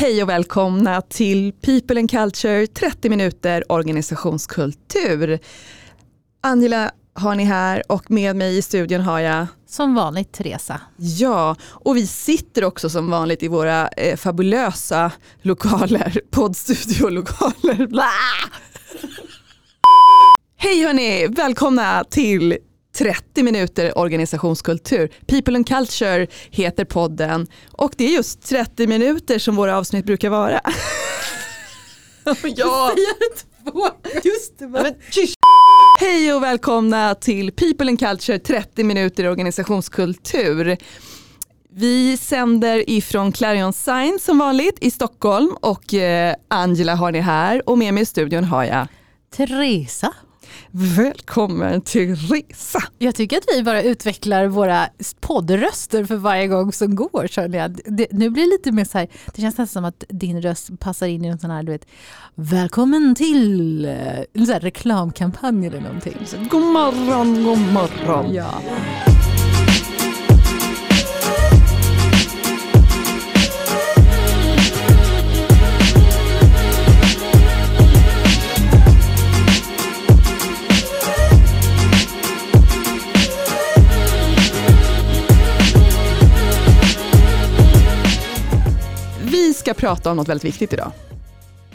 Hej och välkomna till People and Culture 30 minuter organisationskultur. Angela har ni här och med mig i studion har jag Som vanligt Teresa. Ja, och vi sitter också som vanligt i våra eh, fabulösa lokaler, poddstudiolokaler. Hej hörni, välkomna till 30 minuter organisationskultur. People and Culture heter podden och det är just 30 minuter som våra avsnitt brukar vara. ja. Just det, Men, Hej och välkomna till People and Culture 30 minuter organisationskultur. Vi sänder ifrån Clarion Science som vanligt i Stockholm och eh, Angela har ni här och med mig i studion har jag Teresa. Välkommen till Resa. Jag tycker att vi bara utvecklar våra poddröster för varje gång som går. Känner jag. Det, nu blir det lite mer så här, det känns nästan som att din röst passar in i en sån här, du vet, välkommen till eh, en sån reklamkampanj eller någonting. Så, God morgon, god morgon. ja. Ska prata om något väldigt viktigt idag.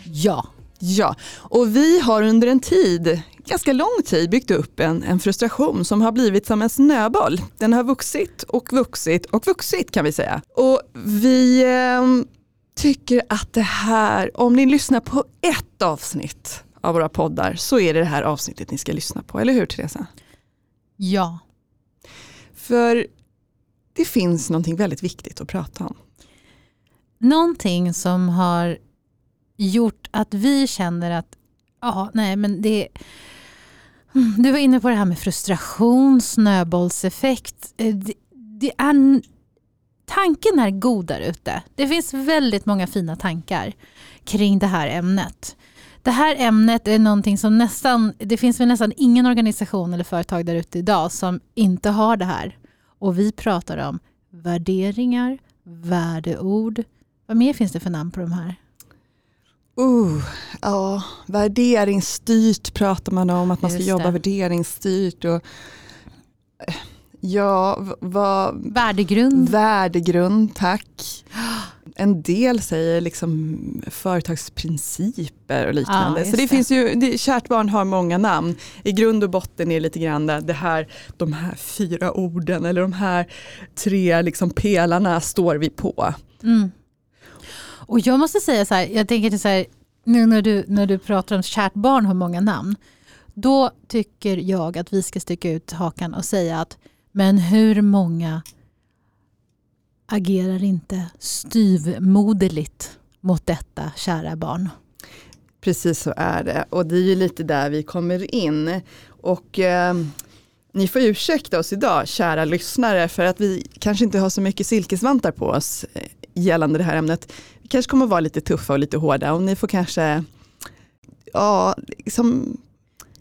ja, Ja, och vi har under en tid, ganska lång tid, byggt upp en, en frustration som har blivit som en snöboll. Den har vuxit och vuxit och vuxit kan vi säga. Och vi eh, tycker att det här, om ni lyssnar på ett avsnitt av våra poddar så är det det här avsnittet ni ska lyssna på, eller hur Teresa? ja. För det finns någonting väldigt viktigt att prata om. Någonting som har gjort att vi känner att, ja, nej men det Du var inne på det här med frustration, snöbollseffekt. Eh, det, det är, tanken är god där ute. Det finns väldigt många fina tankar kring det här ämnet. Det här ämnet är någonting som nästan, det finns väl nästan ingen organisation eller företag där ute idag som inte har det här. Och vi pratar om värderingar, värdeord. Vad mer finns det för namn på de här? Uh, ja, värderingsstyrt pratar man om, att man ska Just jobba det. värderingsstyrt. Och, ja, vad, Värdegrund. Värdegrund, tack. En del säger liksom företagsprinciper och liknande. Ja, så det, det. finns ju, det, kärt barn har många namn. I grund och botten är det lite grann det här, de här fyra orden eller de här tre liksom pelarna står vi på. Mm. Och jag måste säga så här, jag tänker så här, nu när du, när du pratar om kärt barn har många namn, då tycker jag att vi ska sticka ut hakan och säga att men hur många agerar inte styvmoderligt mot detta kära barn? Precis så är det och det är ju lite där vi kommer in. Och eh, ni får ursäkta oss idag kära lyssnare för att vi kanske inte har så mycket silkesvantar på oss gällande det här ämnet. Vi kanske kommer att vara lite tuffa och lite hårda och ni får kanske, ja, liksom,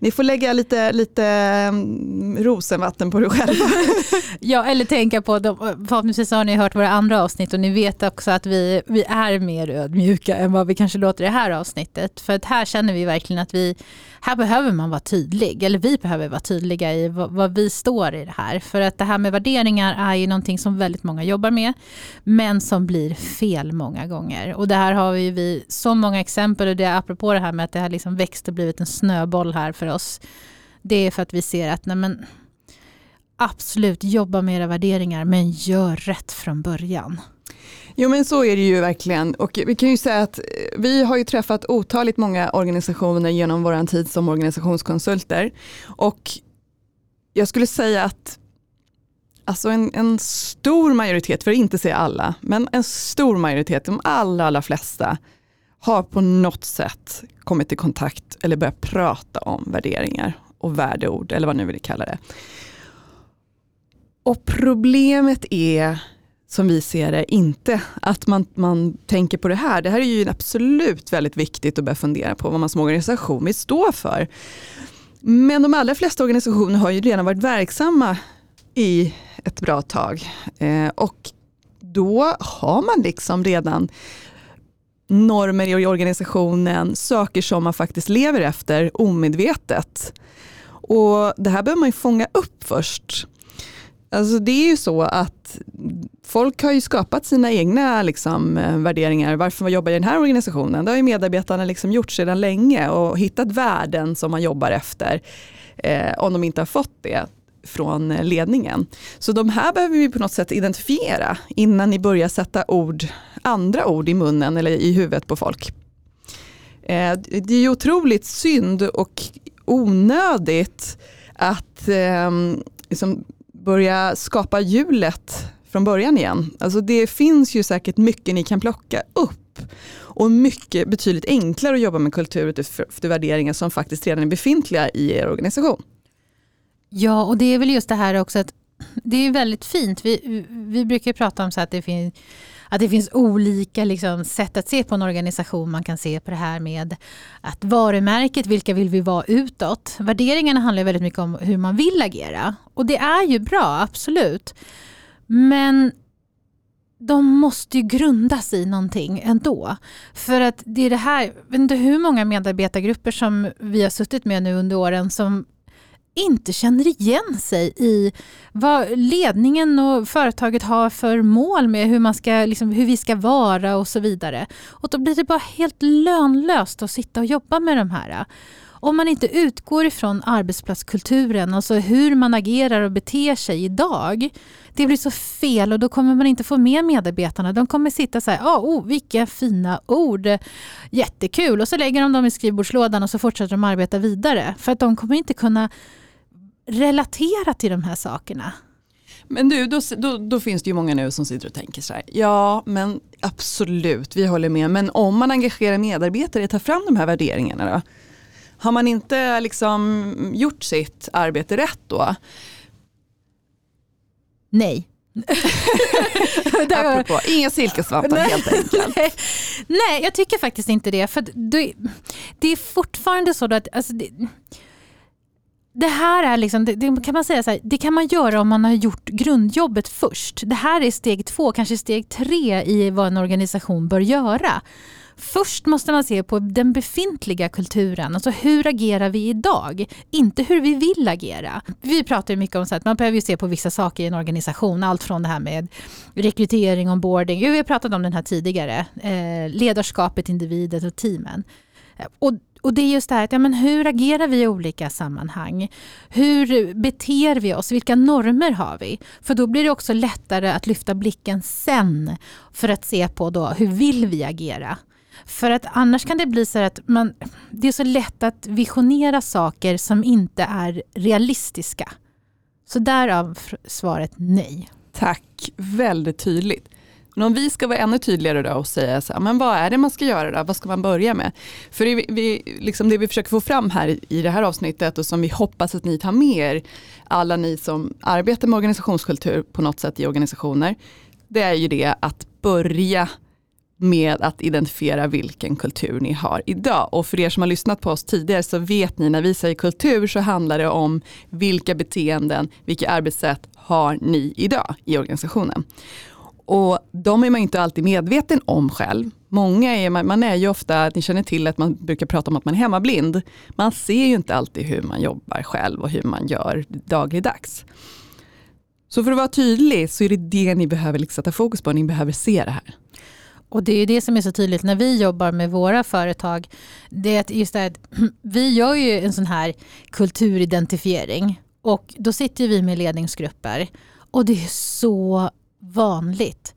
ni får lägga lite, lite mm, rosenvatten på er själva. Ja, eller tänka på, de, förhoppningsvis har ni hört våra andra avsnitt och ni vet också att vi, vi är mer ödmjuka än vad vi kanske låter i det här avsnittet. För att här känner vi verkligen att vi, här behöver man vara tydlig, eller vi behöver vara tydliga i vad, vad vi står i det här. För att det här med värderingar är ju någonting som väldigt många jobbar med, men som blir fel många gånger. Och det här har vi, vi så många exempel, och det är apropå det här med att det har liksom växt och blivit en snöboll här för oss. Det är för att vi ser att nej men, absolut jobba med era värderingar men gör rätt från början. Jo men så är det ju verkligen och vi kan ju säga att eh, vi har ju träffat otaligt många organisationer genom vår tid som organisationskonsulter och jag skulle säga att alltså en, en stor majoritet, för att inte säga alla, men en stor majoritet, de allra, allra flesta har på något sätt kommit i kontakt eller börjat prata om värderingar och värdeord eller vad ni vill kalla det. Och problemet är som vi ser det, inte att man, man tänker på det här. Det här är ju absolut väldigt viktigt att börja fundera på vad man som organisation vill stå för. Men de allra flesta organisationer har ju redan varit verksamma i ett bra tag. Eh, och då har man liksom redan normer i organisationen, saker som man faktiskt lever efter omedvetet. Och det här behöver man ju fånga upp först. Alltså det är ju så att folk har ju skapat sina egna liksom, eh, värderingar. Varför man jobbar i den här organisationen? Det har ju medarbetarna liksom gjort sedan länge och hittat värden som man jobbar efter. Eh, om de inte har fått det från ledningen. Så de här behöver vi på något sätt identifiera innan ni börjar sätta ord, andra ord i munnen eller i huvudet på folk. Eh, det är ju otroligt synd och onödigt att ehm, liksom börja skapa hjulet från början igen. Alltså det finns ju säkert mycket ni kan plocka upp och mycket betydligt enklare att jobba med kultur utifrån värderingar som faktiskt redan är befintliga i er organisation. Ja, och det är väl just det här också att det är väldigt fint. Vi, vi brukar prata om så att det finns att det finns olika liksom, sätt att se på en organisation. Man kan se på det här med att varumärket, vilka vill vi vara utåt? Värderingarna handlar väldigt mycket om hur man vill agera. Och det är ju bra, absolut. Men de måste ju grundas i någonting ändå. För att det är det här, jag vet inte hur många medarbetargrupper som vi har suttit med nu under åren som inte känner igen sig i vad ledningen och företaget har för mål med hur, man ska, liksom, hur vi ska vara och så vidare. Och då blir det bara helt lönlöst att sitta och jobba med de här. Om man inte utgår ifrån arbetsplatskulturen, alltså hur man agerar och beter sig idag. Det blir så fel och då kommer man inte få med medarbetarna. De kommer sitta så här, ah, oh, vilka fina ord, jättekul. Och så lägger de dem i skrivbordslådan och så fortsätter de arbeta vidare. För att de kommer inte kunna relatera till de här sakerna. Men du, då, då, då, finns det ju många nu som sitter och tänker så här, ja men absolut, vi håller med, men om man engagerar medarbetare i att ta fram de här värderingarna då? Har man inte liksom gjort sitt arbete rätt då? Nej. Apropå, inga silkesvantar helt enkelt. Nej, nej, jag tycker faktiskt inte det. För det, det är fortfarande så att alltså det, det här är liksom, det, det, kan man säga så här, det kan man göra om man har gjort grundjobbet först. Det här är steg två, kanske steg tre i vad en organisation bör göra. Först måste man se på den befintliga kulturen, alltså hur agerar vi idag? Inte hur vi vill agera. Vi pratar mycket om att man behöver se på vissa saker i en organisation, allt från det här med rekrytering, onboarding, vi har pratat om den här tidigare, eh, ledarskapet, individet och teamen. Eh, och och det är just det här, att, ja, men hur agerar vi i olika sammanhang? Hur beter vi oss? Vilka normer har vi? För då blir det också lättare att lyfta blicken sen för att se på då, hur vill vi agera? För att annars kan det bli så att man, det är så lätt att visionera saker som inte är realistiska. Så därav svaret nej. Tack, väldigt tydligt. Men om vi ska vara ännu tydligare då och säga så här, men vad är det man ska göra då? Vad ska man börja med? För det vi, liksom det vi försöker få fram här i det här avsnittet och som vi hoppas att ni tar med er, alla ni som arbetar med organisationskultur på något sätt i organisationer, det är ju det att börja med att identifiera vilken kultur ni har idag. Och för er som har lyssnat på oss tidigare så vet ni när vi säger kultur så handlar det om vilka beteenden, vilka arbetssätt har ni idag i organisationen. Och de är man inte alltid medveten om själv. Många är, man är ju ofta, ni känner till att man brukar prata om att man är hemmablind. Man ser ju inte alltid hur man jobbar själv och hur man gör dagligdags. Så för att vara tydlig så är det det ni behöver liksom sätta fokus på, ni behöver se det här. Och det är det som är så tydligt när vi jobbar med våra företag. Det är just det att vi gör ju en sån här kulturidentifiering och då sitter vi med ledningsgrupper och det är så vanligt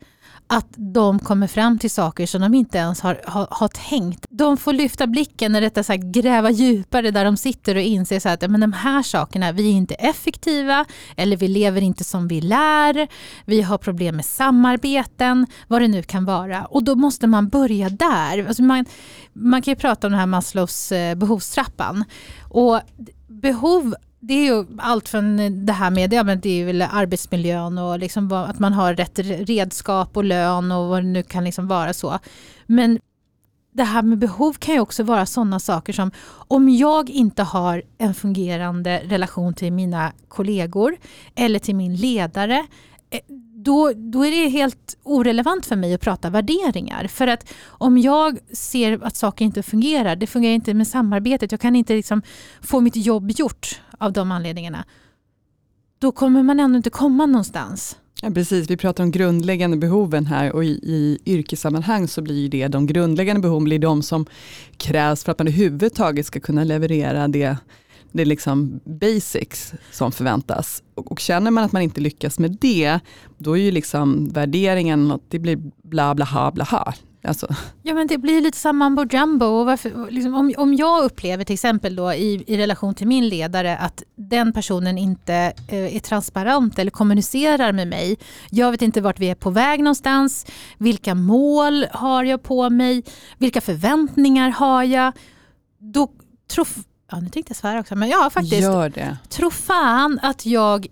att de kommer fram till saker som de inte ens har, har, har tänkt. De får lyfta blicken, eller rättare sagt gräva djupare där de sitter och inse så att men de här sakerna, vi är inte effektiva eller vi lever inte som vi lär. Vi har problem med samarbeten, vad det nu kan vara. Och då måste man börja där. Alltså man, man kan ju prata om den här Maslows eh, behovstrappan. Och behov det är ju allt från det här med ja, men det är väl arbetsmiljön och liksom att man har rätt redskap och lön och vad det nu kan liksom vara så. Men det här med behov kan ju också vara sådana saker som om jag inte har en fungerande relation till mina kollegor eller till min ledare eh, då, då är det helt orelevant för mig att prata värderingar. För att om jag ser att saker inte fungerar, det fungerar inte med samarbetet, jag kan inte liksom få mitt jobb gjort av de anledningarna. Då kommer man ändå inte komma någonstans. Ja, precis, vi pratar om grundläggande behoven här och i, i yrkessammanhang så blir det de grundläggande behoven blir de som krävs för att man överhuvudtaget ska kunna leverera det det är liksom basics som förväntas. Och, och, känner man att man inte lyckas med det, då är ju liksom värderingen, det blir bla bla ha bla ha. Alltså. Ja men det blir lite som mambo jumbo. Och varför, liksom, om, om jag upplever till exempel då i, i relation till min ledare att den personen inte eh, är transparent eller kommunicerar med mig. Jag vet inte vart vi är på väg någonstans. Vilka mål har jag på mig? Vilka förväntningar har jag? Då tror ja nu tänkte jag svära också, men ja faktiskt. Gör det. Tro fan att jag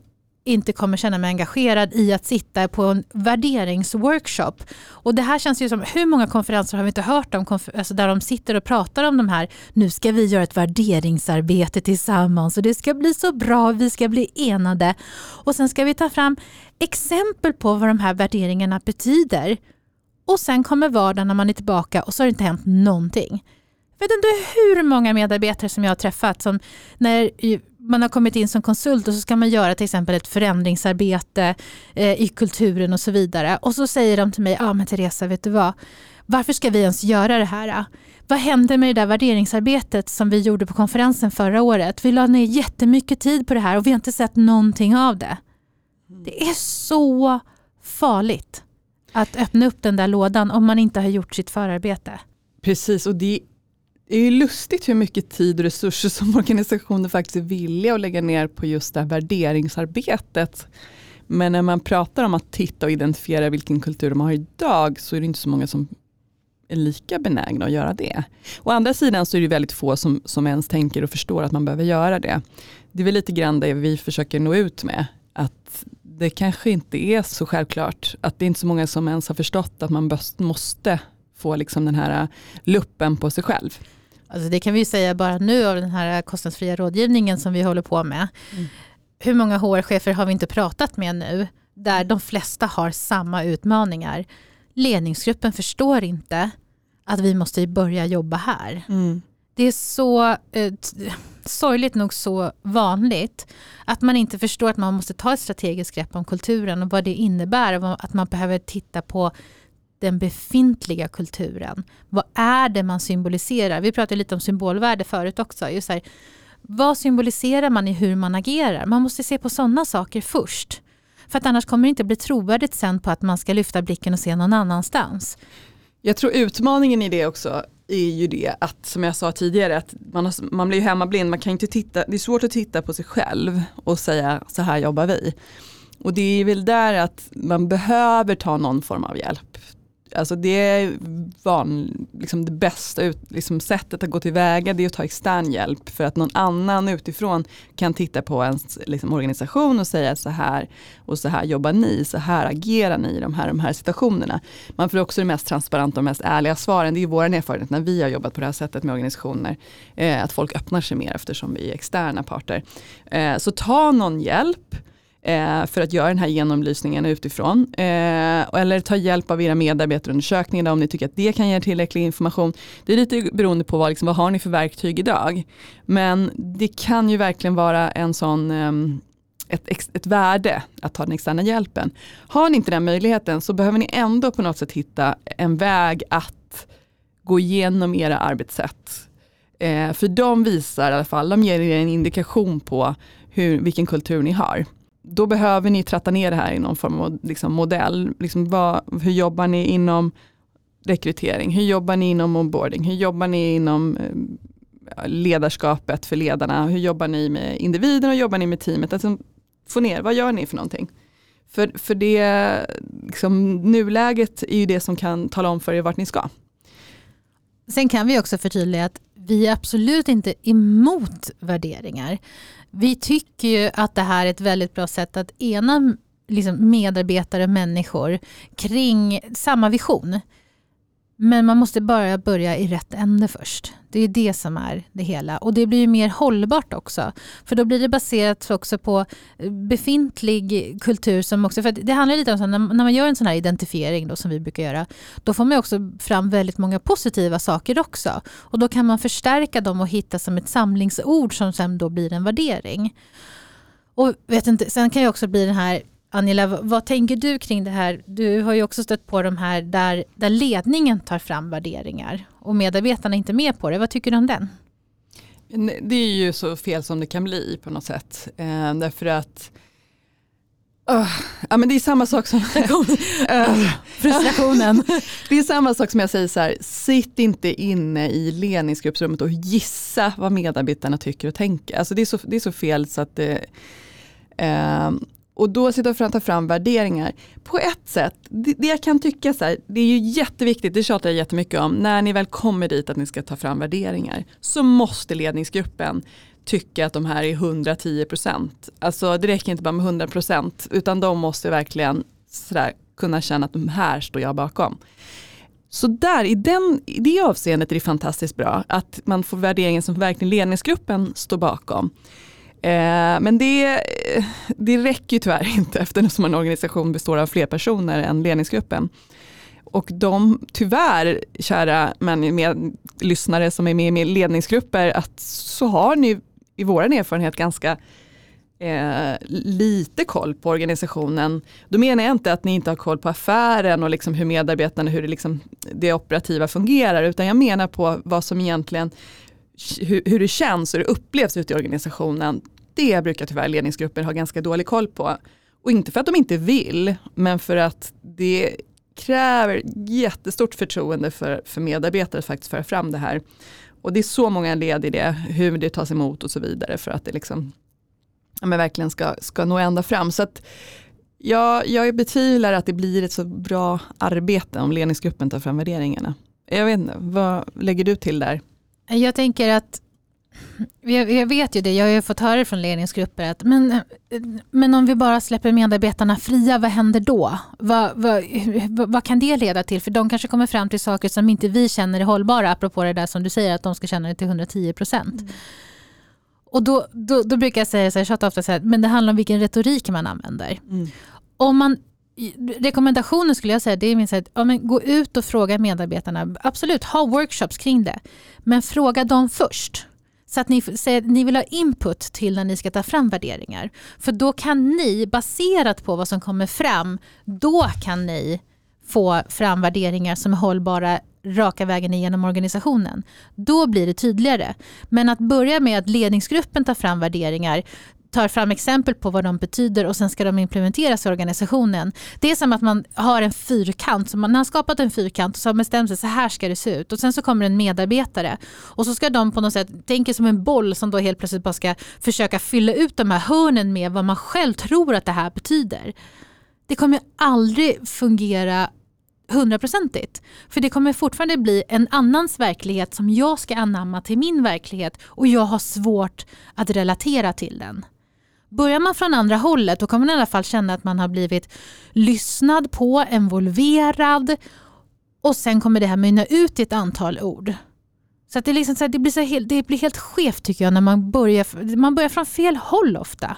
inte kommer känna mig engagerad i att sitta på en värderingsworkshop. Och det här känns ju som, hur många konferenser har vi inte hört om, alltså där de sitter och pratar om de här, nu ska vi göra ett värderingsarbete tillsammans och det ska bli så bra, vi ska bli enade. Och sen ska vi ta fram exempel på vad de här värderingarna betyder. Och sen kommer vardagen när man är tillbaka och så har det inte hänt någonting Jag vet inte hur många medarbetare som jag har träffat som när man har kommit in som konsult och så ska man göra till exempel ett förändringsarbete eh, i kulturen och så vidare. Och så säger de till mig, ja ah, men Teresa vet du vad, varför ska vi ens göra det här? Vad händer med det där värderingsarbetet som vi gjorde på konferensen förra året? Vi la ner jättemycket tid på det här och vi har inte sett någonting av det. Det är så farligt att öppna upp den där lådan om man inte har gjort sitt förarbete. Precis, och det det är ju lustigt hur mycket tid och resurser som organisationer faktiskt är villiga att lägga ner på just det här värderingsarbetet. Men när man pratar om att titta och identifiera vilken kultur de har idag så är det inte så många som är lika benägna att göra det. Å andra sidan så är det väldigt få som, som ens tänker och förstår att man behöver göra det. Det är väl lite grann det vi försöker nå ut med. Att det kanske inte är så självklart. Att det är inte så många som ens har förstått att man måste få liksom den här äh, luppen på sig själv. Alltså det kan vi säga bara nu av den här kostnadsfria rådgivningen som vi håller på med. Mm. Hur många HR-chefer har vi inte pratat med nu där de flesta har samma utmaningar. Ledningsgruppen förstår inte att vi måste börja jobba här. Mm. Det är så eh, sorgligt nog så vanligt att man inte förstår att man måste ta ett strategiskt grepp om kulturen och vad det innebär. Och att man behöver titta på den befintliga kulturen. Vad är det man symboliserar? Vi pratade lite om symbolvärde förut också. Just här, vad symboliserar man i hur man agerar? Man måste se på sådana saker först. För att annars kommer det inte bli trovärdigt sen på att man ska lyfta blicken och se någon annanstans. Jag tror utmaningen i det också är ju det att som jag sa tidigare att man, har, man blir hemmablind, man kan inte titta, det är svårt att titta på sig själv och säga så här jobbar vi. Och det är väl där att man behöver ta någon form av hjälp alltså det är van, liksom det bästa ut, liksom sättet att gå tillväga det är att ta extern hjälp för att någon annan utifrån kan titta på ens liksom, organisation och säga så här och så här jobbar ni, så här agerar ni i de här, de här situationerna. Man får också det mest transparenta och mest ärliga svaren. Det är vår erfarenhet när vi har jobbat på det här sättet med organisationer. Eh, att folk öppnar sig mer eftersom vi är externa parter. Eh, så ta någon hjälp eh, för att göra den här genomlysningen utifrån. Eh, eller ta hjälp av era medarbetarundersökningar om ni tycker att det kan ge tillräcklig information. Det är lite beroende på vad, liksom, vad har ni för verktyg idag. Men det kan ju verkligen vara en sån eh, ett, ett värde att ta den externa hjälpen. Har ni inte den möjligheten så behöver ni ändå på något sätt hitta en väg att gå igenom era arbetssätt. Eh, för de visar i alla fall, de ger er en indikation på hur, vilken kultur ni har då behöver ni tratta ner det här i någon form av liksom, modell. Liksom, vad, hur jobbar ni inom rekrytering? Hur jobbar ni inom onboarding? Hur jobbar ni inom eh, ledarskapet för ledarna? Hur jobbar ni med individen och jobbar ni med teamet? Alltså, få ner, vad gör ni för någonting? För, för det, liksom, nuläget är ju det som kan tala om för er vart ni ska. Sen kan vi också förtydliga att vi är absolut inte emot värderingar. Vi tycker ju att det här är ett väldigt bra sätt att ena liksom medarbetare, människor kring samma vision. Men man måste bara börja i rätt ände först. Det är det som är det hela. Och det blir ju mer hållbart också. För då blir det baserat också på eh, befintlig kultur. som också, för Det handlar lite om så när, när man gör en sån här identifiering då, som vi brukar göra. Då får man också fram väldigt många positiva saker också. Och då kan man förstärka dem och hitta som ett samlingsord som sen då blir en värdering. Och vet inte, sen kan ju också bli den här Angela, vad tänker du kring det här? Du har ju också stött på de här där, där ledningen tar fram värderingar och medarbetarna är inte med på det. Vad tycker du om den? Det är ju så fel som det kan bli på något sätt. Eh, därför att Uh, ja, men det är samma sak som uh, frustrationen. det är samma sak som jag säger så här, sitt inte inne i ledningsgruppsrummet och gissa vad medarbetarna tycker och tänker. Alltså det, är så, det är så fel så att det, uh, och då sitta och ta fram värderingar. På ett sätt, det, det jag kan tycka så här, det är ju jätteviktigt, det tjatar jag jättemycket om, när ni väl kommer dit att ni ska ta fram värderingar så måste ledningsgruppen tycka att de här är 110% Alltså det räcker inte bara med 100% utan de måste verkligen sådär, kunna känna att de här står jag bakom. Så där, i, den, i det avseendet är det fantastiskt bra att man får värderingen som verkligen ledningsgruppen står bakom. Eh, men det, eh, det räcker ju tyvärr inte eftersom en organisation består av fler personer än ledningsgruppen. Och de, tyvärr, kära men med, lyssnare som är med i ledningsgrupper, att så har ni i vår erfarenhet ganska eh, lite koll på organisationen. Då menar jag inte att ni inte har koll på affären och liksom hur medarbetarna, hur det, liksom, det operativa fungerar, utan jag menar på vad som egentligen hur, hur det känns och hur det upplevs ute i organisationen det brukar tyvärr ledningsgrupper ha ganska dålig koll på. Och inte för att de inte vill, men för att det kräver jättestort förtroende för, för medarbetare att faktiskt föra fram det här. Och det är så många led i det, hur det tas emot och så vidare för att det liksom, ja, men verkligen ska, ska nå ända fram. Så att jag, jag betvivlar att det blir ett så bra arbete om ledningsgruppen tar fram värderingarna. Jag vet inte, vad lägger du till där? Jag tänker att jag, vet ju det, jag har ju fått höra från ledningsgrupper att men, men om vi bara släpper medarbetarna fria, vad händer då? Vad, vad, vad, kan det leda till? För de kanske kommer fram till saker som inte vi känner är hållbara, apropå det där som du säger att de ska känna det till 110 procent. Mm. Och då, då, då, brukar jag säga, så här, jag ofta så här, men det handlar om vilken retorik man använder. Mm. Om man rekommendationen skulle jag säga det är minst att ja, men gå ut och fråga medarbetarna. Absolut, ha workshops kring det. Men fråga dem först. Så att ni, säger, ni vill ha input till när ni ska ta fram värderingar. För då kan ni, baserat på vad som kommer fram, då kan ni få fram värderingar som är hållbara raka vägen igenom organisationen. Då blir det tydligare. Men att börja med att ledningsgruppen tar fram värderingar, tar fram exempel på vad de betyder och sen ska de implementeras i organisationen. Det är som att man har en fyrkant, så man har skapat en fyrkant och så har bestämt sig så här ska det se ut och sen så kommer en medarbetare och så ska de på något sätt, tänka som en boll som då helt plötsligt bara ska försöka fylla ut de här hörnen med vad man själv tror att det här betyder. Det kommer aldrig fungera hundraprocentigt. För det kommer fortfarande bli en annans verklighet som jag ska anamma till min verklighet och jag har svårt att relatera till den. Börjar man från andra hållet då kommer man i alla fall känna att man har blivit lyssnad på, involverad och sen kommer det här mynna ut i ett antal ord. Så att det, liksom så här, det, blir så helt, det blir helt skevt tycker jag när man börjar, man börjar från fel håll ofta.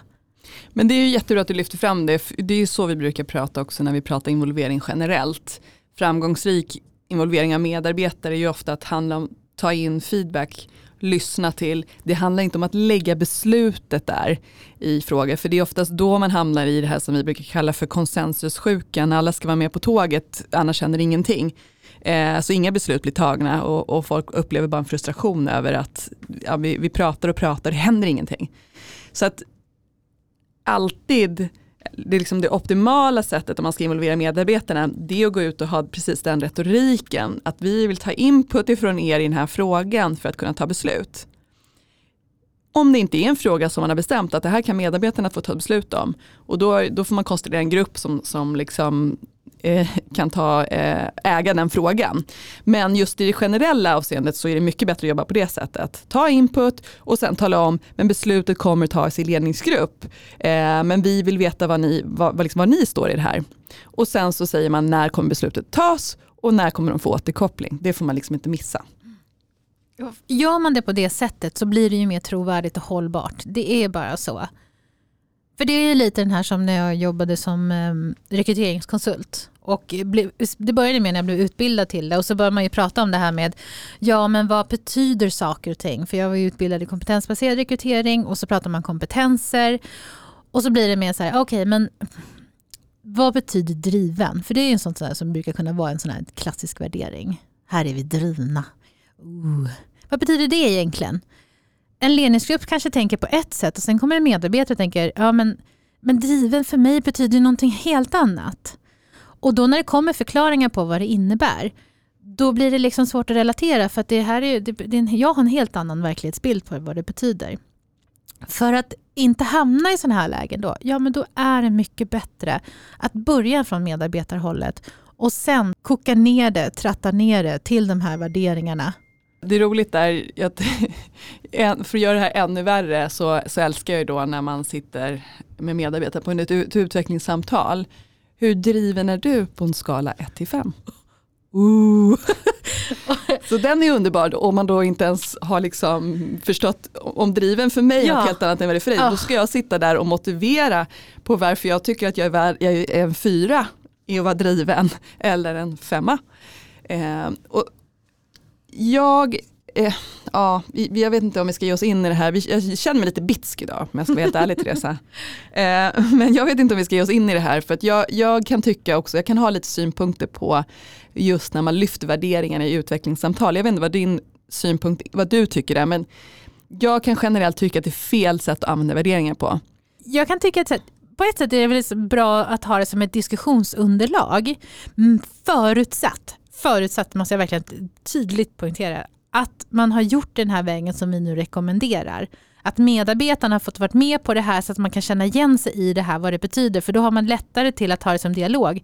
Men det är ju jättebra att du lyfter fram det. Det är ju så vi brukar prata också när vi pratar involvering generellt. Framgångsrik involvering av medarbetare är ju ofta att handla om ta in feedback lyssna till. Det handlar inte om att lägga beslutet där i fråga, för det är oftast då man hamnar i det här som vi brukar kalla för konsensussjukan. Alla ska vara med på tåget, annars händer ingenting. Eh, så inga beslut blir tagna och, och, folk upplever bara en frustration över att ja, vi, vi pratar och pratar, det händer ingenting. Så att alltid det, är liksom det optimala sättet om man ska involvera medarbetarna, det är att gå ut och ha precis den retoriken. Att vi vill ta input ifrån er i den här frågan för att kunna ta beslut. Om det inte är en fråga som man har bestämt att det här kan medarbetarna få ta beslut om. Och då, då får man konstruera en grupp som, som liksom Eh, kan ta, eh, äga den frågan. Men just i det generella avseendet så är det mycket bättre att jobba på det sättet. Ta input och sen tala om, men beslutet kommer tas i ledningsgrupp. Eh, men vi vill veta vad ni, vad, vad, liksom, vad ni står i det här. Och sen så säger man när kommer beslutet tas och när kommer de få återkoppling? Det får man liksom inte missa. Gör man det på det sättet så blir det ju mer trovärdigt och hållbart. Det är bara så. För det är lite den här som när jag jobbade som ehm, rekryteringskonsult. Och det började med när jag blev utbildad till det och så började man ju prata om det här med ja men vad betyder saker och ting? För jag var ju utbildad i kompetensbaserad rekrytering och så pratar man kompetenser och så blir det mer så här, okej okay, men vad betyder driven? För det är ju en sån där som brukar kunna vara en sån här klassisk värdering. Här är vi drivna. Ooh. Vad betyder det egentligen? En ledningsgrupp kanske tänker på ett sätt och sen kommer en medarbetare och tänker, ja men, men driven för mig betyder någonting helt annat. Och då när det kommer förklaringar på vad det innebär, då blir det liksom svårt att relatera för att det här är, det, det, jag har en helt annan verklighetsbild på vad det betyder. För att inte hamna i sådana här lägen då, ja men då är det mycket bättre att börja från medarbetarhållet och sen koka ner det, tratta ner det till de här värderingarna. Det är roligt där, att, för att göra det här ännu värre så, så älskar jag ju då när man sitter med medarbetare på ett utvecklingssamtal hur driven är du på en skala 1 till 5? så den är underbar om man då inte ens har liksom förstått om driven för mig ja. är helt annat än vad det är för dig. Då ska jag sitta där och motivera på varför jag tycker att jag är, värd, jag är en fyra i att vara driven eller en femma. Eh, och jag eh, ja, jag vet inte om vi ska ge oss in i det här. Jag känner mig lite bitsk idag om jag ska vara helt ärlig Teresa. Eh, men jag vet inte om vi ska ge oss in i det här för att jag, jag kan tycka också, jag kan ha lite synpunkter på just när man lyfter värderingarna i utvecklingssamtal. Jag vet inte vad din synpunkt, vad du tycker är men jag kan generellt tycka att det är fel sätt att använda värderingar på. Jag kan tycka att på ett sätt är det väldigt bra att ha det som ett diskussionsunderlag. Mm, förutsatt, förutsatt måste jag verkligen tydligt poängtera, att man har gjort den här vägen som vi nu rekommenderar. Att medarbetarna har fått vara med på det här så att man kan känna igen sig i det här, vad det betyder. För då har man lättare till att ha det som dialog.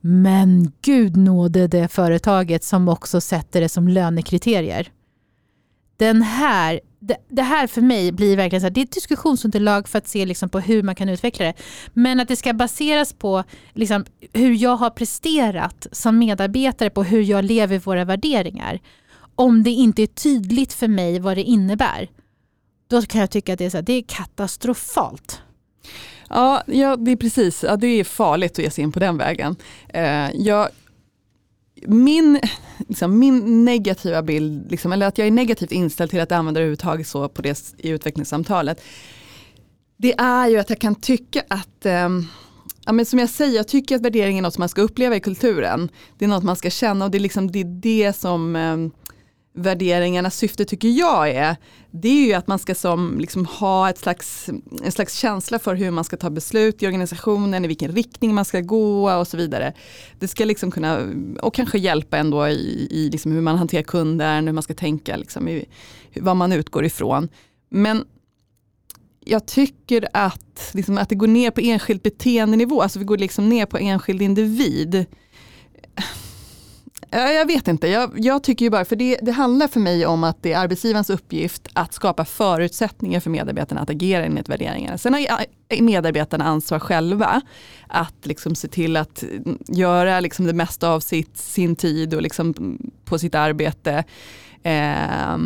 Men gud nåde det företaget som också sätter det som lönekriterier. Den här, det, det här för mig blir verkligen så här, det är ett diskussionsunderlag för att se liksom på hur man kan utveckla det. Men att det ska baseras på liksom hur jag har presterat som medarbetare, på hur jag lever våra värderingar om det inte är tydligt för mig vad det innebär, då kan jag tycka att det är, så här, det är katastrofalt. Ja, ja, det är precis. Ja, det är farligt att ge sig in på den vägen. Eh, jag, min, liksom, min negativa bild, liksom, eller att jag är negativt inställd till att använda det överhuvudtaget så på det i utvecklingssamtalet, det är ju att jag kan tycka att eh, Ja, men som jag säger, jag tycker att värdering är något som man ska uppleva i kulturen. Det är något man ska känna och det är liksom det, är det som eh, värderingarnas syfte tycker jag är, det är ju att man ska som, liksom, ha ett slags, en slags känsla för hur man ska ta beslut i organisationen, i vilken riktning man ska gå och så vidare. Det ska liksom kunna, och kanske hjälpa ändå i, i liksom hur man hanterar kunden, hur man ska tänka, liksom, i, vad man utgår ifrån. Men jag tycker att, liksom, att det går ner på enskild beteendenivå, alltså vi går liksom ner på enskild individ jag vet inte, jag, jag, tycker ju bara, för det, det handlar för mig om att det är arbetsgivarens uppgift att skapa förutsättningar för medarbetarna att agera enligt värderingarna. Sen har eh, medarbetarna ansvar själva att liksom se till att mm, göra liksom det mesta av sitt, sin tid och liksom på sitt arbete. Eh,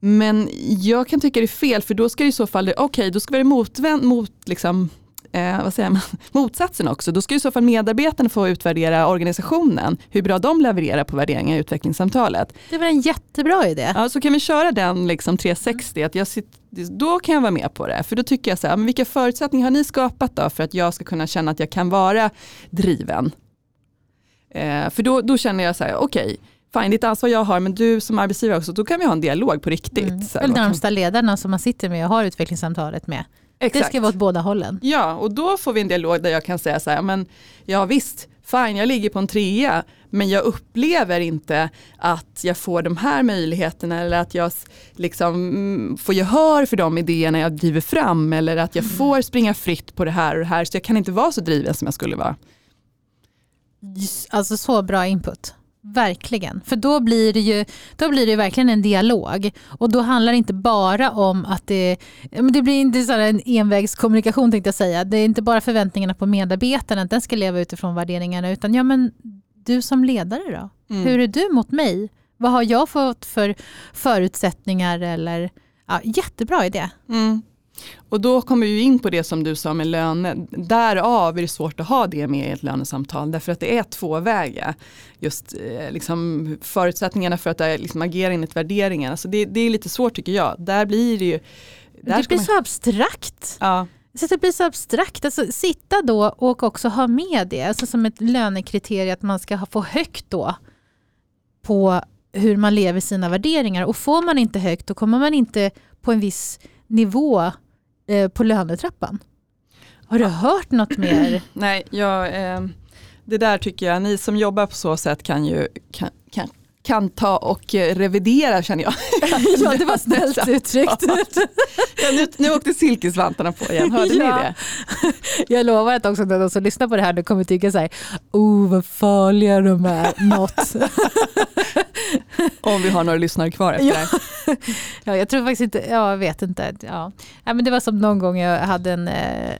men jag kan tycka det är fel för då ska det i så fall, okej okay, då ska vi vara motvänd mot liksom, eh, vad säger man, motsatsen också. Då ska i så fall medarbetarna få utvärdera organisationen, hur bra de levererar på värderingar i utvecklingssamtalet. Det var en jättebra idé. Ja, så kan vi köra den liksom 360, att jag sitter, då kan jag vara med på det. För då tycker jag så här, men vilka förutsättningar har ni skapat då för att jag ska kunna känna att jag kan vara driven? Eh, för då, då känner jag så här, okej, okay, fine, ditt ansvar jag har, men du som arbetsgivare också, då kan vi ha en dialog på riktigt. Mm. Eller närmsta ledarna som man sitter med och har utvecklingssamtalet med. Exakt. Det ska vara åt båda hållen. Ja, och då får vi en dialog där jag kan säga så här, men ja visst, fine, jag ligger på en trea, men jag upplever inte att jag får de här möjligheterna eller att jag liksom mm, får gehör för de idéerna jag driver fram eller att jag mm. får springa fritt på det här och det här, så jag kan inte vara så driven som jag skulle vara. Alltså så bra input. Verkligen, för då blir, det ju, då blir det verkligen en dialog. Och då handlar det inte bara om att det, det blir inte så en envägskommunikation tänkte jag säga. Det är inte bara förväntningarna på medarbetarna, att den ska leva utifrån värderingarna, utan ja men du som ledare då? Mm. Hur är du mot mig? Vad har jag fått för förutsättningar? Eller, ja, jättebra idé. Mm. Och då kommer vi in på det som du sa med löner. Därav är det svårt att ha det med i ett lönesamtal. Därför att det är tvåväga. Just eh, liksom, förutsättningarna för att eh, liksom, agera enligt värderingen. Alltså det, det är lite svårt tycker jag. Där blir det ju... Det blir man, så abstrakt. ja, Så det blir så abstrakt. Alltså, sitta då och också ha med det alltså som ett lönekriterie att man ska få högt då på hur man lever sina värderingar. Och får man inte högt då kommer man inte på en viss nivå eh, på lönetrappan. Har du hört något mer? nej, jag, eh, det där tycker jag, ni som jobbar på så sätt kan ju kan, kan, kan ta och eh, revidera känner jag. ja, det var snällt uttryckt. Ja, nu, nu åkte silkesvantarna på igen, hörde ni Ja. det? Jag lovar att också de som lyssnar på det här nu kommer tycka så här, oh vad farliga de är, något. Om vi har några lyssnare kvar efter Ja. det här. Ja, jag tror faktiskt inte, ja, jag vet inte. Ja. Ja, men det var som någon gång jag hade en, eh,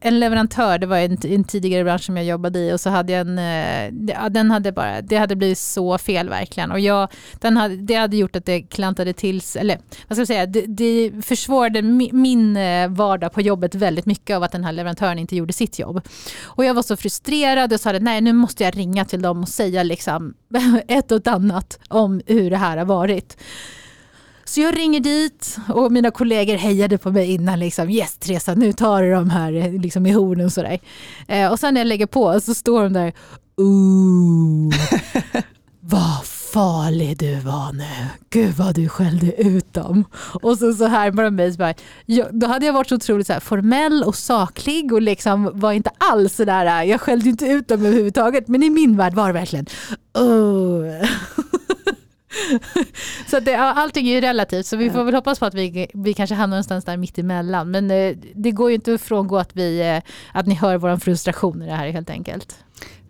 en leverantör, det var en, en tidigare bransch som jag jobbade i och så hade jag en, eh, ja, den hade bara, det hade blivit så fel verkligen och jag, den hade, det hade gjort att det klantade till sig- eller vad ska jag säga, det, det försvårade min eh, vardag på jobbet väldigt mycket av att den här leverantören inte gjorde sitt jobb. Och jag var så frustrerad och sa nej nu måste jag ringa till dem och säga liksom ett och ett annat om hur det här har varit. Så jag ringer dit och mina kollegor hejade på mig innan. Liksom, yes Teresa, nu tar du de här eh, liksom, i hornen och sådär. Eh, och sen när jag lägger på så står de där, ooh, vad farlig du var nu. Gud vad du skällde ut dem. Och så, så här med mig, så bara, jag, då hade jag varit så otroligt så här, formell och saklig och liksom var inte alls sådär, jag skällde inte ut dem överhuvudtaget. Men i min värld var det verkligen, oh. Så det, allting är ju relativt så vi får väl hoppas på att vi, vi kanske hamnar någonstans där mitt emellan. Men eh, det går ju inte att frångå att, vi, eh, att ni hör vår frustration i det här helt enkelt.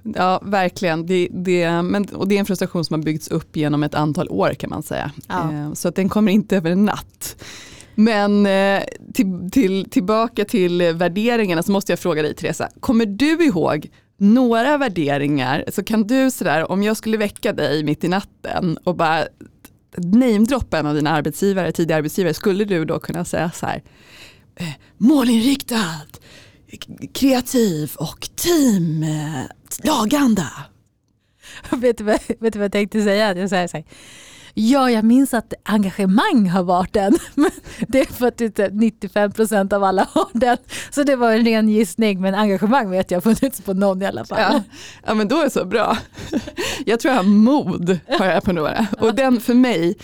Ja, verkligen. Det, det, men, och det är en frustration som har byggts upp genom ett antal år kan man säga. Ja. Eh, så att den kommer inte över en natt. Men till, till, tillbaka till värderingarna så måste jag fråga dig Teresa, kommer du ihåg några värderingar, så kan du sådär, om jag skulle väcka dig mitt i natten och bara namedroppa en av dina arbetsgivare, tidigare arbetsgivare, skulle du då kunna säga så här, eh, målinriktad, kreativ och team, eh, laganda. vet, du vad, vet du vad jag tänkte säga? Jag säger så här, ja, jag minns att engagemang har varit den. Men det är för att inte 95% av alla har den. Så det var en ren gissning, men engagemang vet jag har funnits på någon i alla fall. Ja, ja men då är det så bra. Jag tror jag har mod har jag på några. Och den för mig,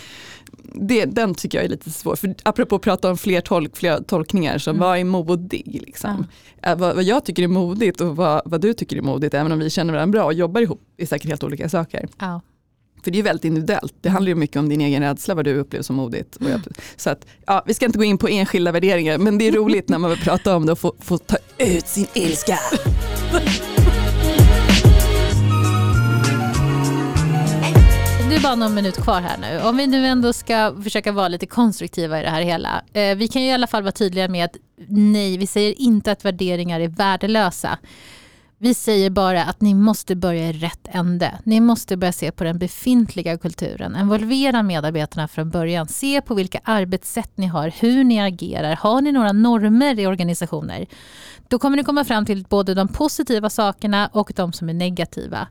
det, den tycker jag är lite svår. För apropå att prata om fler, tolk, fler tolkningar, så Mm. vad är modig? Liksom? Eh, Vad, vad jag tycker är modigt och vad, vad du tycker är modigt, även om vi känner varandra bra och jobbar ihop, är säkert helt olika saker. Ja. För det är ju väldigt individuellt. Det handlar ju mycket om din egen rädsla, vad du upplever som modigt. Så att, ja, vi ska inte gå in på enskilda värderingar, men det är roligt när man vill prata om det och få, få ta ut sin ilska. Det är bara någon minut kvar här nu. Om vi nu ändå ska försöka vara lite konstruktiva i det här hela. Eh, vi kan ju i alla fall vara tydliga med att nej, vi säger inte att värderingar är värdelösa. Vi säger bara att ni måste börja i rätt ände. Ni måste börja se på den befintliga kulturen. Involvera medarbetarna från början. Se på vilka arbetssätt ni har, hur ni agerar. Har ni några normer i organisationer? Då kommer ni komma fram till både de positiva sakerna och de som är negativa.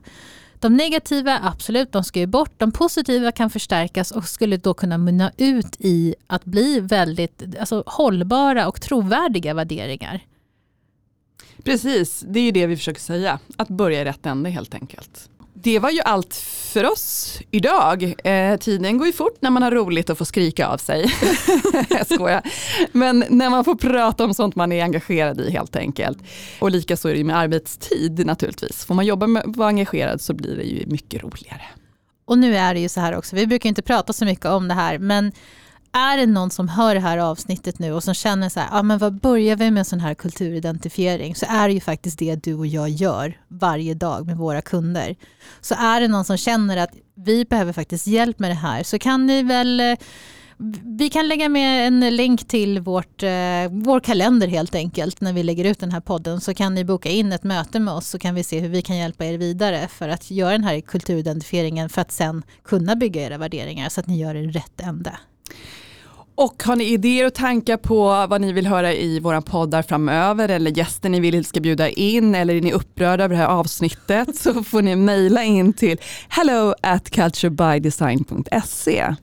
De negativa, absolut, de ska ju bort. De positiva kan förstärkas och skulle då kunna mynna ut i att bli väldigt alltså, hållbara och trovärdiga värderingar. Precis, det är ju det vi försöker säga. Att börja i rätt ände helt enkelt. Det var ju allt för oss idag. Eh, tiden går ju fort när man har roligt och får skrika av sig. Jag skojar. Men när man får prata om sånt man är engagerad i helt enkelt. Och lika så är det ju med arbetstid naturligtvis. Får man jobba med att vara engagerad så blir det ju mycket roligare. Och nu är det ju så här också, vi brukar inte prata så mycket om det här, men är det någon som hör det här avsnittet nu och som känner så här, ja men vad börjar vi med en sån här kulturidentifiering? Så är det ju faktiskt det du och jag gör varje dag med våra kunder. Så är det någon som känner att vi behöver faktiskt hjälp med det här så kan ni väl eh, vi kan lägga med en länk till vårt, eh, vår kalender helt enkelt när vi lägger ut den här podden så kan ni boka in ett möte med oss så kan vi se hur vi kan hjälpa er vidare för att göra den här kulturidentifieringen för att sen kunna bygga era värderingar så att ni gör det i rätt ände. Och har ni idéer och tankar på vad ni vill höra i våra poddar framöver eller gäster ni vill ska bjuda in eller är ni upprörda över det här avsnittet så får ni mejla in till hello at culturebydesign.se.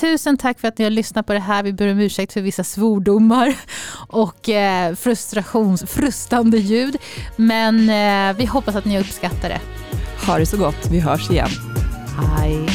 Tusen tack för att ni har lyssnat på det här. Vi ber om ursäkt för vissa svordomar och eh, frustrations, frustande ljud. Men eh, vi hoppas att ni uppskattar det. Ha det så gott. Vi hörs igen. Hej.